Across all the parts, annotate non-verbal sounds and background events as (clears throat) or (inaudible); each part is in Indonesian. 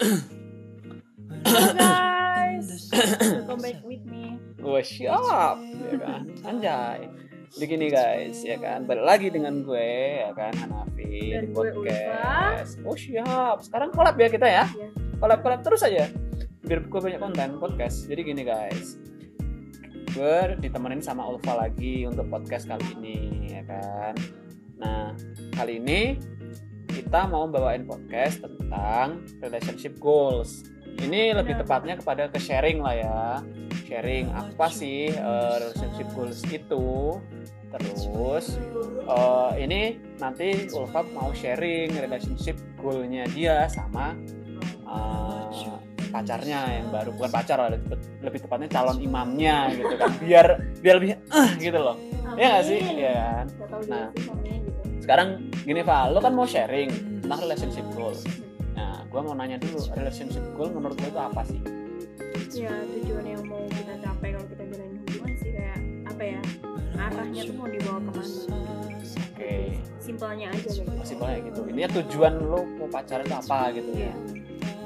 Halo guys, welcome back with me. gue siap ya kan? Anjay. Begini guys ya kan? Balik lagi dengan gue ya kan? Hanafi Dan di gue podcast. Oh siap. Sekarang collab ya kita ya? Collab collab terus aja biar gue banyak konten podcast. Jadi gini guys gue ditemenin sama Ulfa lagi untuk podcast kali ini ya kan? Nah kali ini kita mau bawain podcast tentang relationship goals. Ini lebih tepatnya kepada ke sharing lah ya. Sharing apa sih eh, relationship goals itu? Terus eh, ini nanti Ulfa mau sharing relationship goalnya dia sama eh, pacarnya yang baru. Bukan pacar lah lebih, lebih tepatnya calon imamnya gitu kan. Biar biar lebih eh gitu loh. Iya nggak sih? Amin. Iya kan? Gak tau Nah. Sekarang gini Val lo kan mau sharing tentang relationship goal nah gue mau nanya dulu relationship goal menurut lo itu apa sih Ya tujuan yang mau kita capai kalau kita jalanin hubungan sih kayak apa ya? Arahnya tuh mau dibawa ke mana? oke Simpelnya aja gitu. masih banyak gitu ini tujuan lo mau pacaran itu apa gitu Iya. ya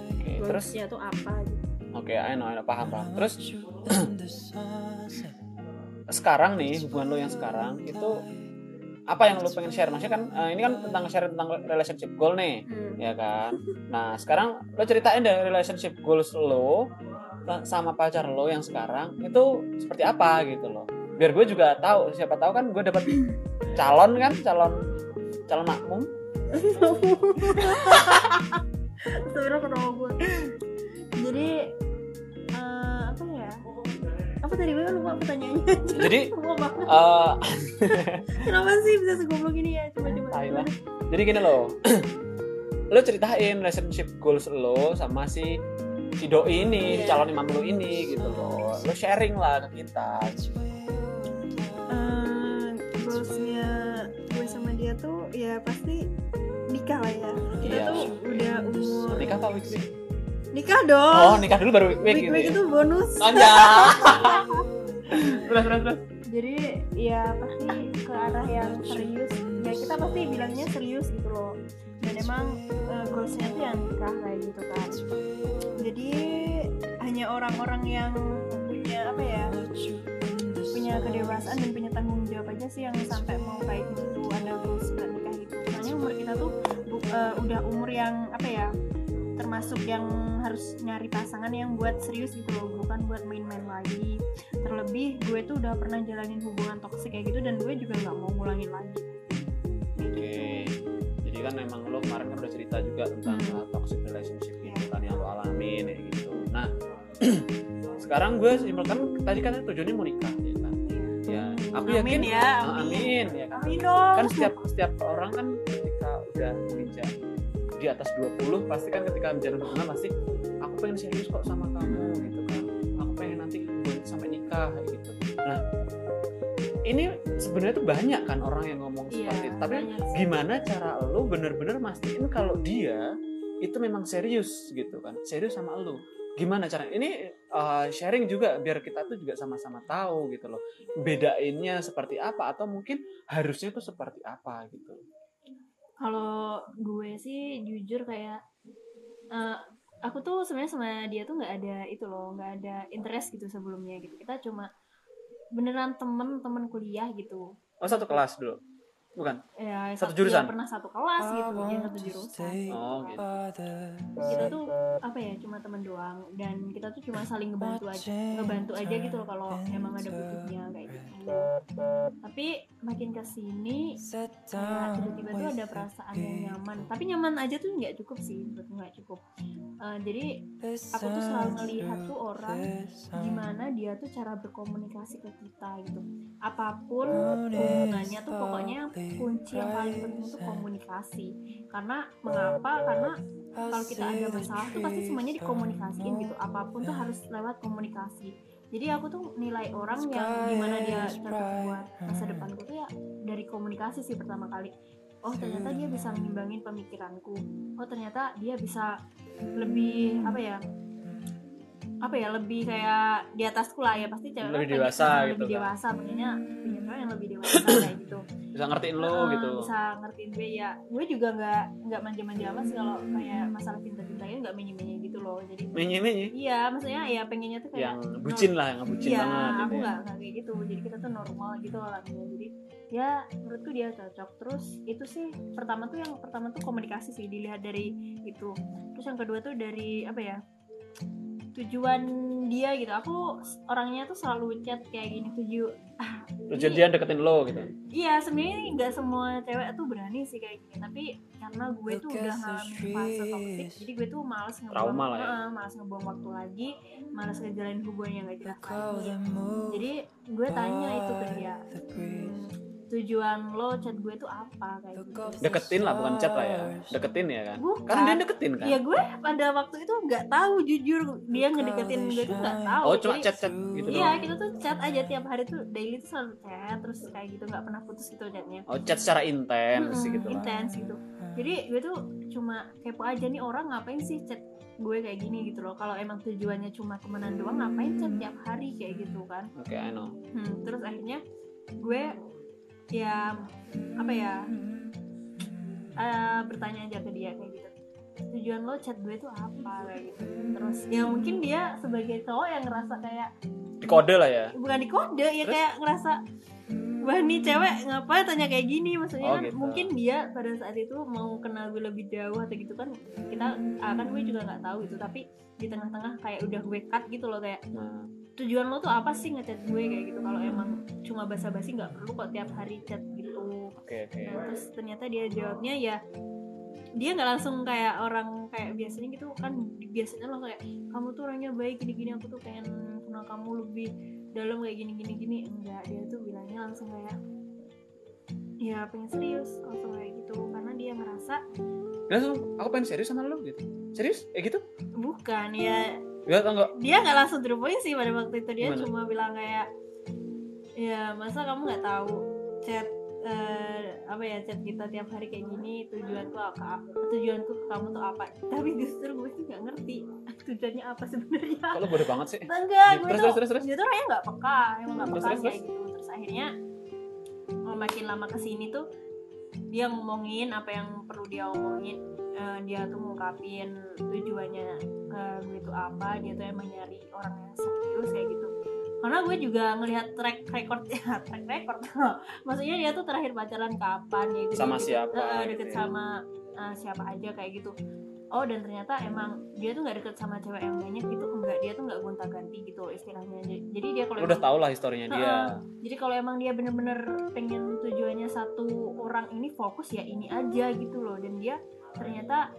oke terus Goalsnya tuh apa gitu? oke ayo ayo paham paham terus (clears throat) sekarang nih hubungan lo yang sekarang itu apa yang lo pengen share maksudnya kan eh, ini kan tentang share tentang relationship goal nih Hmm. ya kan nah sekarang lo ceritain deh relationship goals lo sama pacar lo yang sekarang itu seperti apa gitu loh biar gue juga tahu siapa tahu kan gue dapat calon kan calon calon makmum Sebenernya ketawa gue. Jadi eh, apa ya? Apa tadi gue lupa pertanyaannya. jadi (laughs) eh, Kenapa sih bisa segoblok ini ya? Coba coba. Jadi gini loh (clears throat) lo ceritain relationship goals lo sama si si doi ini si Iya. calon imam lo ini gitu loh lo sharing lah ke kita Eh, goalsnya gue sama dia tuh ya pasti nikah lah ya kita Iya. tuh udah umur nikah apa week week? nikah dong oh nikah dulu baru week week week gitu week ya? itu bonus Anjay. (laughs) terus terus terus jadi ya pasti ke arah yang serius. Ya kita pasti bilangnya serius gitu loh. Dan emang eh, goalsnya tuh yang nikah kayak gitu kan. Jadi hanya orang-orang yang punya apa ya punya kedewasaan dan punya tanggung jawab aja sih yang sampai mau kayak gitu ada goals buat nikah gitu. Soalnya umur kita tuh eh, udah umur yang apa ya termasuk yang harus nyari pasangan yang buat serius gitu loh bukan buat main-main lagi. Terlebih gue tuh udah pernah jalanin hubungan toksik kayak gitu dan gue juga nggak mau ngulangin lagi. Oke jadi kan emang lo kemarin kan udah cerita juga tentang Hmm. uh, toxic relationship gitu kan yang lo alamin kayak gitu. Nah (clears throat) sekarang gue simpulkan tadi kan tujuannya mau nikah ya kan? Ya aku amin yakin ya Ah, amin. ya kan? Amin dong. Kan setiap setiap orang kan ketika udah menginjak di atas 20 pasti kan ketika menjalin hubungan pasti aku pengen serius kok sama kamu gitu kan. Aku pengen nanti sampai nikah gitu. Nah ini sebenarnya tuh banyak kan orang yang ngomong Iya, seperti itu. Tapi gimana cara lo bener-bener mastiin kalau dia itu memang serius gitu kan? Serius sama lo. Gimana cara? Ini uh, sharing juga biar kita tuh juga sama-sama tahu gitu loh. Bedainnya seperti apa atau mungkin harusnya tuh seperti apa gitu kalau gue sih jujur kayak eh, aku tuh sebenarnya sama dia tuh nggak ada itu loh nggak ada interest gitu sebelumnya gitu. Kita cuma beneran temen temen kuliah gitu. Oh satu kelas dulu bukan? Ya Satu sa- jurusan? ya, pernah satu kelas gitu ya satu jurusan oh gitu. Kita tuh apa ya cuma temen doang dan kita tuh cuma saling ngebantu aja ngebantu aja gitu loh kalau emang ada butuhnya kayak gitu. tapi makin ke sini kayak tiba-tiba tuh ada perasaan yang nyaman. Tapi nyaman aja tuh nggak cukup sih nggak cukup. Eh, jadi aku tuh selalu ngelihat tuh orang gimana dia tuh cara berkomunikasi ke kita gitu. Apa pun hubungannya tuh pokoknya kunci yang paling penting tuh komunikasi. Karena mengapa? Karena kalau kita ada masalah tuh pasti semuanya dikomunikasiin gitu. Apa pun tuh harus lewat komunikasi. Jadi aku tuh nilai orang yang gimana dia cocok buat masa depanku tuh ya dari komunikasi sih pertama kali. Oh ternyata dia bisa mengimbangin pemikiranku. Oh ternyata dia bisa lebih apa ya? Apa ya? Lebih kayak di atasku lah ya. Pasti cewek Lebih kan dewasa pengen- gitu lebih kan. dewasa. Makanya punya cewek yang lebih dewasa kayak gitu bisa ngertiin lo Nah, gitu. bisa ngertiin gue ya. Gue juga nggak nggak manja-manja amat sih kalau kayak masalah cinta-cinta itu nggak menye-menye gitu loh. Jadi menye menye iya maksudnya ya pengennya tuh kayak yang bucin lah yang bucin iya banget aku gitu ya. nggak nggak kayak gitu. Jadi kita tuh normal gitu orangnya jadi ya menurutku dia cocok. Terus itu sih pertama tuh yang pertama tuh komunikasi sih dilihat dari itu. Terus yang kedua tuh dari apa ya tujuan dia gitu. Aku orangnya tuh selalu chat kayak gini tuju ah, (laughs) tujuan dia deketin lo gitu? Iya sebenarnya nggak semua cewek tuh berani sih kayak gini. Tapi karena gue tuh udah ngalamin fase toxic jadi gue tuh malas ngebuang lah ya. Heeh, malas ngebuang waktu lagi malas ngejalanin hubungan yang gak jelas lagi. jadi gue tanya itu ke dia. "Hmm, tujuan lo chat gue tuh apa kayak gitu. Deketin lah bukan chat lah ya. Deketin ya kan? Bukan. karena dia deketin kan? Ya gue pada waktu itu nggak tahu jujur. Dia ngedeketin gue tuh nggak tahu. Oh cuma Jadi- chat chat gitu Iya kita tuh chat aja tiap hari tuh daily tuh selalu chat terus kayak gitu nggak pernah putus gitu chatnya. Oh chat secara intens Mm-mm, gitu lah. intens gitu. Jadi gue tuh cuma kepo aja nih orang ngapain sih chat gue kayak gini gitu loh? Kalau emang tujuannya cuma temenan doang ngapain chat tiap hari kayak gitu kan? Oke I know. Hmm, terus akhirnya gue ya apa ya eh, bertanya aja ke dia kayak gitu. Tujuan lo chat gue tuh apa kayak gitu. Terus ya mungkin dia sebagai cowok yang ngerasa kayak di kode lah ya? Bukan di kode ya Terus? kayak ngerasa wah nih cewek ngapain tanya kayak gini? Maksudnya Oh, kan gitu. mungkin dia pada saat itu mau kenal gue lebih jauh atau gitu kan kita ah, kan gue juga nggak tahu itu tapi di tengah-tengah kayak udah gue cut gitu loh kayak nah tujuan lo tuh apa sih ngechat gue kayak gitu? Kalau emang cuma basa-basi nggak perlu kok tiap hari chat gitu. Oke oke. Nah, terus ternyata dia jawabnya ya dia nggak langsung kayak orang kayak biasanya gitu kan biasanya langsung kayak kamu tuh orangnya baik gini-gini aku tuh pengen kenal kamu lebih dalam kayak gini-gini gini enggak dia tuh bilangnya langsung kayak ya pengen serius langsung kayak gitu. Karena dia ngerasa langsung aku pengen serius sama lo gitu. Serius? Kayak gitu? Bukan ya ya atau enggak dia nggak langsung point sih pada waktu itu. Dia Gimana? cuma bilang kayak ya masa kamu nggak tahu chat eh, apa ya chat kita tiap hari kayak gini tujuanku apa? Tujuanku ke kamu tuh apa? Tapi justru gue tuh nggak ngerti (laughs) tujuannya apa sebenarnya. Kalau bodoh banget sih? Enggak gue terus tuh terus terus dia tuh orangnya nggak peka emang nggak peka terus, kayak gitu. Terus akhirnya makin lama ke sini tuh dia ngomongin apa yang perlu dia omongin Eh, dia tuh ngungkapin tujuannya ke gue itu apa dia tuh emang nyari orang yang serius kayak gitu. Karena gue juga ngelihat track record (laughs) ya track record. (laughs) Maksudnya dia tuh terakhir pacaran kapan ya gitu Sama Dia siapa, deket, eh, gitu deket ya. sama eh, siapa aja kayak gitu. Oh dan ternyata emang dia tuh nggak deket sama cewek yang banyak gitu enggak dia tuh nggak gonta ganti gitu istilahnya. Jadi dia kalau udah tau lah historinya dia. Heeh. jadi kalau emang dia bener-bener pengen tujuannya satu orang ini fokus ya ini aja gitu loh. Dan dia ternyata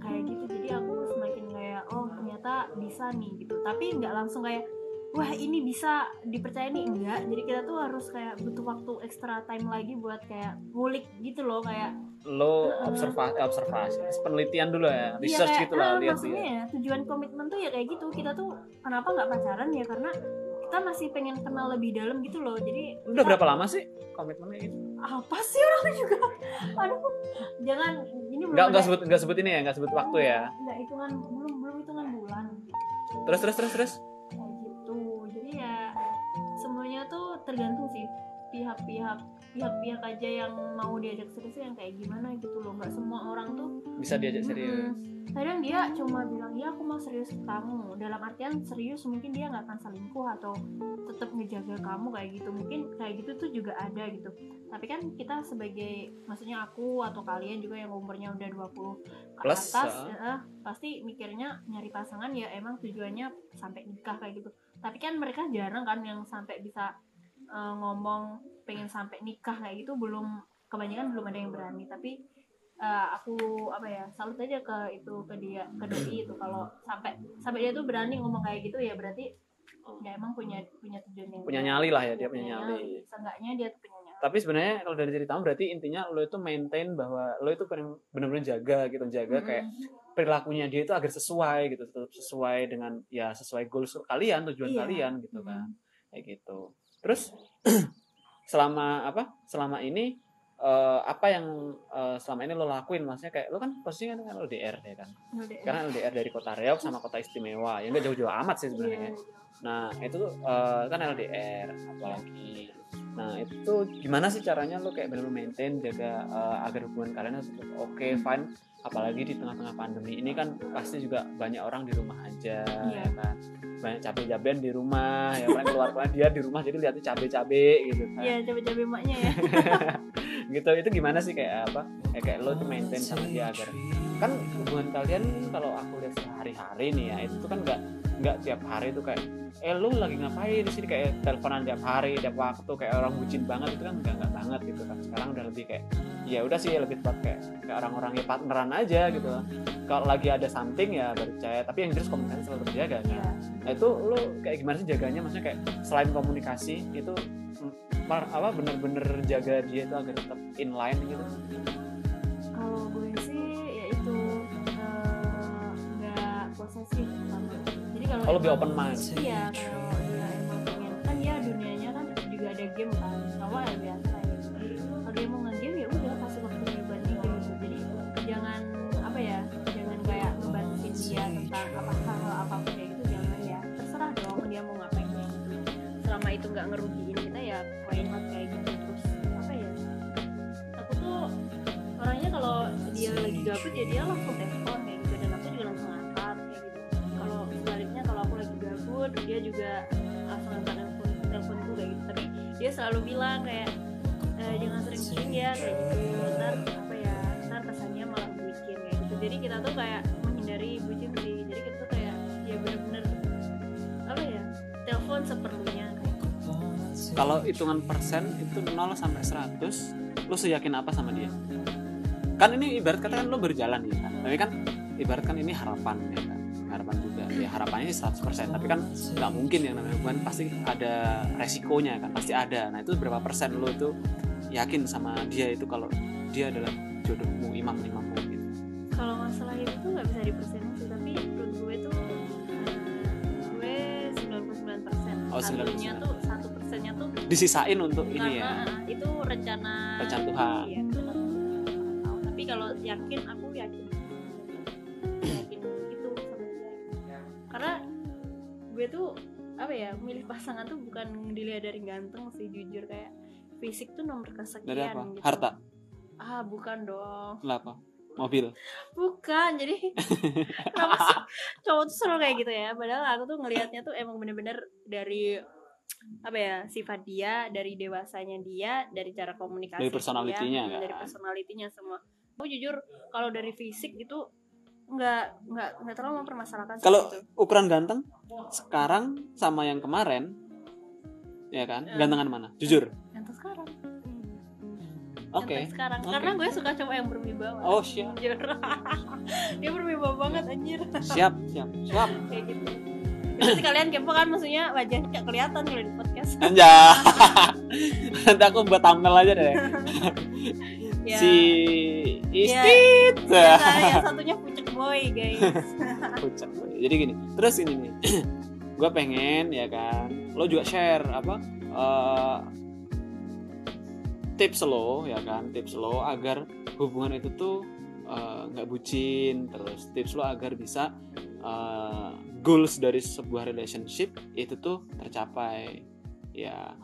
kayak gitu jadi aku semakin kayak oh ternyata bisa nih gitu. Tapi nggak langsung kayak wah ini bisa dipercaya nih. Enggak jadi kita tuh harus kayak butuh waktu extra time lagi buat kayak ngulik gitu loh kayak lo observasi observasi penelitian dulu ya Iya, research kayak, gitu lah ah, lihat maksudnya ya tujuan komitmen tuh ya kayak gitu. Kita tuh kenapa nggak pacaran ya? Karena kita masih pengen kenal lebih dalam gitu loh. Jadi udah berapa lama sih komitmennya itu? Apa sih orang juga? Aduh jangan ini belum nggak nggak sebut nggak sebut ini ya nggak sebut waktu ya? Nggak hitungan belum belum hitungan bulan. Terus terus terus terus? Kayak gitu. Jadi ya semuanya tuh tergantung sih pihak-pihak pihak-pihak aja yang mau diajak serius yang kayak gimana gitu loh. Nggak semua orang tuh bisa diajak serius. Kadang dia cuma bilang ya aku mau serius ke kamu. Dalam artian serius mungkin dia nggak akan selingkuh atau tetap ngejaga kamu kayak gitu. Mungkin kayak gitu tuh juga ada gitu. Tapi kan kita sebagai maksudnya aku atau kalian juga yang umurnya udah 20 ke Plus, atas eh, pasti mikirnya nyari pasangan ya emang tujuannya sampai nikah kayak gitu. Tapi kan mereka jarang kan yang sampai bisa eh, ngomong pengen sampai nikah kayak gitu belum kebanyakan belum ada yang berani. Tapi eh, aku apa ya salut aja ke itu ke dia ke doi itu. Kalau sampai sampai dia tuh berani ngomong kayak gitu ya berarti ya emang punya punya tujuan yang punya nyali lah ya dia punya nyali. seenggaknya dia tuh punya nyali. Tapi sebenarnya kalau dari ceritamu berarti intinya lo itu maintain bahwa lo itu bener-bener jaga gitu jaga kayak Mm-mm. perilakunya dia itu agar sesuai gitu tetap sesuai dengan ya sesuai goals kalian tujuan Iya. kalian gitu Mm. kan. Kayak gitu terus (clears throat) selama apa? Selama ini eh, apa yang eh, selama ini lo lakuin? Maksudnya kayak lo kan posisinya kan LDR ya kan? LDR. karena LDR dari kota Reok sama kota istimewa ya nggak jauh-jauh amat sih sebenarnya. Iya. nah itu eh, kan LDR apalagi. Nah itu gimana sih caranya lo kayak benar maintain jaga uh, agar hubungan kalian tetap oke okay, fine? Apalagi di tengah-tengah pandemi ini kan pasti juga banyak orang di rumah aja yeah. ya kan banyak cabai-cabean di rumah ya kan keluar keluar dia di rumah jadi lihatnya cabai-cabai gitu kan. Iya cabai-cabai maknya ya. (laughs) Gitu itu gimana sih kayak apa? Kayak, kayak lo tuh maintain sama dia agar kan hubungan kalian kalau aku lihat sehari-hari nih ya itu kan nggak nggak tiap hari tuh kayak eh lu lagi ngapain di sini kayak teleponan tiap hari tiap waktu kayak orang bucin banget itu kan enggak enggak banget gitu kan. Sekarang udah lebih kayak ya udah sih lebih tepat kayak kayak orang-orang ya partneran aja gitu. Kalau lagi ada something ya percaya tapi yang jelas komunikasi selalu terjaga kan. Yeah. Nah itu lu kayak gimana sih jaganya? Maksudnya kayak selain komunikasi itu apa bener-bener jaga dia itu agar tetap inline gitu? Kalau gue sih ya itu eh, nggak uh, posesif jadi kalau oh, lebih open mind. iya kalau dia emang pengen. Kan ya dunianya kan juga ada game kan. Sama ya biasa ya. Jadi kalau dia mau nge-game dia lagi gabut ya dia langsung telepon kayak gitu dan aku juga langsung dia juga langsung angkat telepon teleponku kayak gitu. Tapi dia selalu bilang kayak e, jangan sering-sering ya kayak gitu. Ntar apa ya ntar kesannya malah bucin kayak gitu. Jadi kita tuh kayak menghindari bucin sih. Jadi kita tuh kayak ya bener-bener apa ya telepon seperlunya kayak gitu. kalau hitungan persen itu 0 sampai 100 lo seyakin apa sama dia kan ini ibarat kata kan lo berjalan ya kan. Tapi kan ibarat kan ini harapan ya kan. Harapan juga. Ya harapannya 100% tapi kan nggak mungkin yang namanya hubungan pasti ada resikonya kan. Pasti ada. Nah itu berapa persen lo itu yakin sama dia itu kalau dia adalah jodohmu imam imammu gitu? Kalau masalah itu tuh nggak bisa dipersen sih. Tapi menurut gue tuh gue 99 persen. Oh, satunya tuh satu persennya tuh disisain untuk ini ya? Itu rencana rencana Tuhan. iya, tapi kalau yakin aku yakin. Karena gue tuh apa ya milih pasangan tuh bukan dilihat dari ganteng sih jujur. Kayak fisik tuh nomor kesekian dari apa? gitu. harta? Ah bukan dong. Kenapa mobil? Bukan jadi (laughs) kenapa sih cowok tuh selalu kayak gitu ya? Padahal aku tuh ngelihatnya tuh emang bener-bener dari apa ya sifat dia dari dewasanya dia dari cara komunikasi dari personalitinya dia, kan? dari personalitinya semua aku jujur kalau dari fisik itu nggak nggak nggak terlalu mempermasalahkan kalau ukuran ganteng sekarang sama yang kemarin ya kan ya. gantengan mana jujur ganteng sekarang Oke. Okay. sekarang okay. karena gue suka cowok yang berwibawa. Oh siap. (laughs) Dia berwibawa banget anjir. Siap siap siap. Kayak gitu. Nanti kalian kepo kan maksudnya wajahnya kayak kelihatan kalau di podcast. Anjay. (laughs) Nanti aku buat tampil aja deh. (laughs) ya. Si Istit. Ya, yang (laughs) satunya pucuk boy guys. (laughs) pucuk boy. Jadi gini, terus ini nih, (clears throat) gue pengen ya kan, lo juga share apa uh, tips lo ya kan, tips lo agar hubungan itu tuh eh, nggak uh, bucin, terus tips lo agar bisa uh, goals dari sebuah relationship itu tuh tercapai ya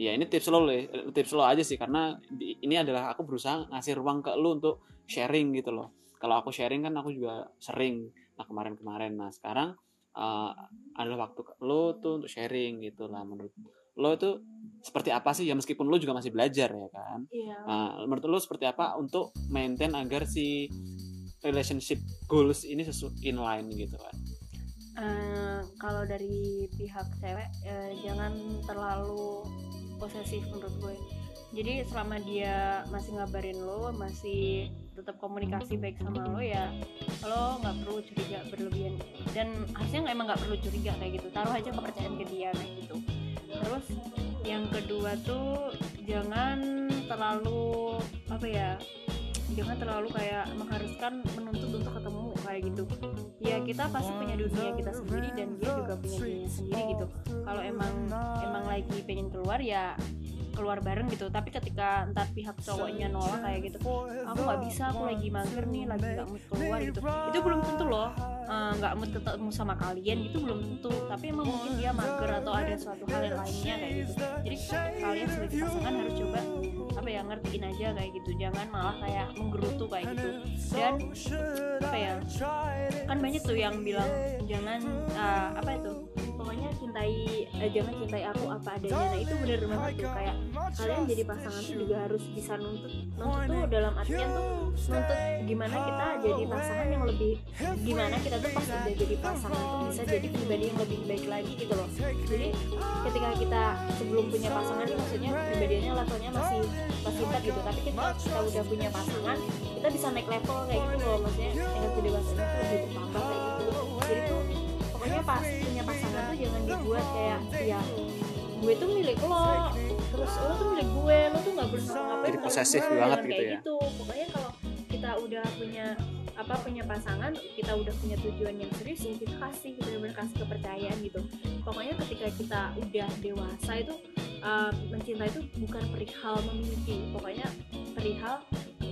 ya ini tips lo tips lo aja sih karena ini adalah aku berusaha ngasih ruang ke lo untuk sharing gitu loh. Kalau aku sharing kan aku juga sering. Nah kemarin-kemarin. Nah sekarang uh, adalah waktu lo tuh untuk sharing gitu lah menurut lo itu seperti apa sih? Ya meskipun lo juga masih belajar ya kan? Iya. nah, menurut lo seperti apa untuk maintain agar si relationship goals ini sesuai inline gitu kan? Uh, kalau dari pihak cewek uh, jangan terlalu posesif menurut gue. Jadi selama dia masih ngabarin lo masih tetap komunikasi baik sama lo ya lo nggak perlu curiga berlebihan. Dan harusnya emang nggak perlu curiga kayak gitu. Taruh aja kepercayaan ke dia kayak gitu. Terus yang kedua tuh jangan terlalu apa ya jangan terlalu kayak mengharuskan menuntut untuk ketemu kayak gitu. Ya kita pasti punya dunia kita sendiri dan dia juga punya dunia sendiri gitu. Kalau emang emang lagi pengen keluar ya keluar bareng gitu. Tapi ketika entar pihak cowoknya nolak kayak gitu aku nggak bisa aku lagi mager nih lagi nggak mood keluar gitu. Itu belum tentu loh eh, nggak uh, mood ketemu sama kalian gitu belum tentu. Tapi emang mungkin dia mager atau ada suatu hal yang lainnya kayak gitu. Jadi kalian sebagai pasangan harus coba apa ya ngertiin aja kayak gitu. Jangan malah kayak menggerutu kayak gitu. Dan apa ya kan banyak tuh yang bilang jangan uh, apa itu pokoknya cintai eh, jangan cintai aku apa adanya. Nah itu bener banget tuh. Kayak kalian jadi pasangan tuh juga harus bisa nuntut. Nuntut tuh dalam artian tuh nuntut gimana kita jadi pasangan yang lebih gimana kita tuh pas udah jadi pasangan tuh bisa jadi pribadi yang lebih baik lagi gitu loh. Jadi ketika kita sebelum punya pasangan nih maksudnya pribadinya levelnya masih masih empat gitu. Tapi kita kita udah punya pasangan kita bisa naik level kayak gitu loh. Maksudnya yang kedewasaan tuh lebih bertambah kayak gitu. Jadi tuh pokoknya pas punya pasangan dibuat kayak ya gue tuh milik lo. Terus lo tuh milik gue lo tuh nggak boleh ngapain jadi posesif banget gitu kayak ya? gitu. Pokoknya kalau kita udah punya apa punya pasangan kita udah punya tujuan yang serius ya kita kasih benar-benar kasih kepercayaan gitu. Pokoknya ketika kita udah dewasa itu uh, mencinta itu bukan perihal memiliki pokoknya perihal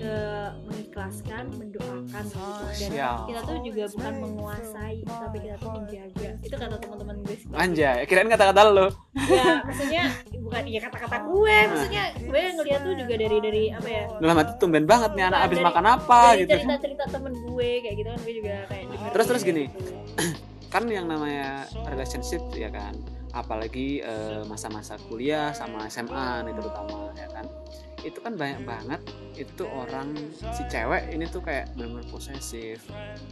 uh, mengikhlaskan mendoakan gitu. Dan kita tuh juga bukan menguasai tapi kita tuh menjaga. Itu kata teman-teman gue sih. Anjay kirain kata-kata lo ya maksudnya bukan ya kata-kata gue maksudnya gue ngeliat tuh juga dari dari apa ya? Dalam hati tumben banget nih anak abis dari- makan apa dari gitu. cerita-cerita temen gue kayak gitu kan gue juga kayak Terus- terus kayak gini. gitu. (clears throat) kan yang namanya relationship ya kan? Apalagi eh, masa-masa kuliah sama SMA nih terutama ya kan itu kan banyak banget. Itu orang si cewek ini tuh kayak bener-bener posesif.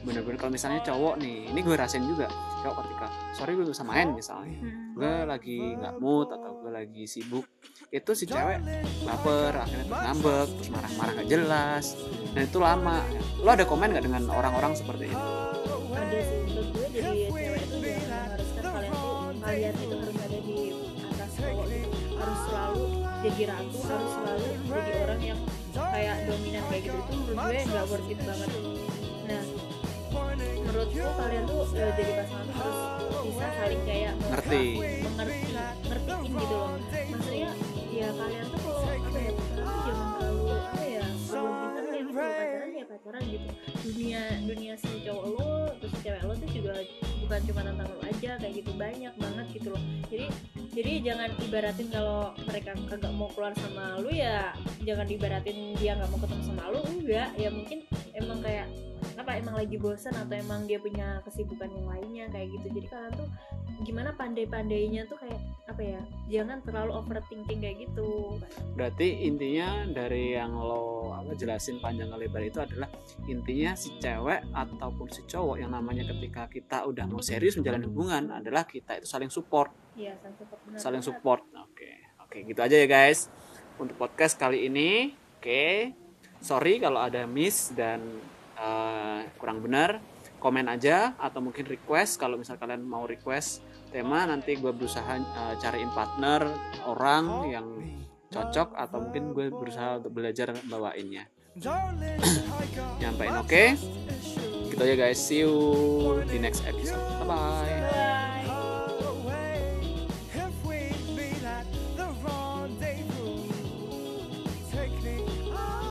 Bener-bener kalau misalnya cowok nih ini gue rasain juga. Cowok ketika sorry gue bisa main misalnya. Hmm. gue lagi nggak mood atau gue lagi sibuk. Itu si cewek baper akhirnya ngambek terus marah-marah gak jelas. Dan itu lama. Lo ada komen nggak dengan orang-orang seperti itu ada sih. Menurut gue jadi cewek itu jangan mengharuskan kalian tuh kalian itu harus jadi ratu harus selalu jadi orang yang kayak dominan kayak gitu. Itu menurut gue nggak worth it banget. Nah menurutku kalian tuh eh, jadi pasangan harus bisa saling kayak Ngerti. mengerti ngertiin gitu loh. Maksudnya ya kalian tuh kalau apa ya tuh jangan terlalu apa ya kayak gitu pacaran ya pacaran gitu. Dunia dunia si cowok lo terus cewek lo tuh juga bukan cuma tentang lo aja kayak gitu banyak banget gitu loh. Jadi jadi jangan ibaratin kalau mereka kagak mau keluar sama lu ya jangan ibaratin dia nggak mau ketemu sama lu enggak. Ya mungkin emang kayak apa emang lagi bosan atau emang dia punya kesibukan yang lainnya kayak gitu. Jadi kalian tuh gimana pandai-pandainya tuh kayak apa ya jangan terlalu overthinking kayak gitu. Berarti intinya dari yang lo apa jelasin panjang lebar itu adalah intinya si cewek ataupun si cowok yang namanya ketika kita udah mau serius menjalin hubungan adalah kita itu saling support. Iya saling support benar saling support. Oke oke gitu aja ya guys. Untuk podcast kali ini oke. Sorry kalau ada miss dan eh, kurang benar komen aja atau mungkin request. Kalau misal kalian mau request tema nanti gue berusaha eh, cariin partner orang yang cocok atau mungkin gue berusaha untuk belajar bawainnya. (coughs) Nyampein oke? Gitu aja guys. See you di next episode. Bye Bye.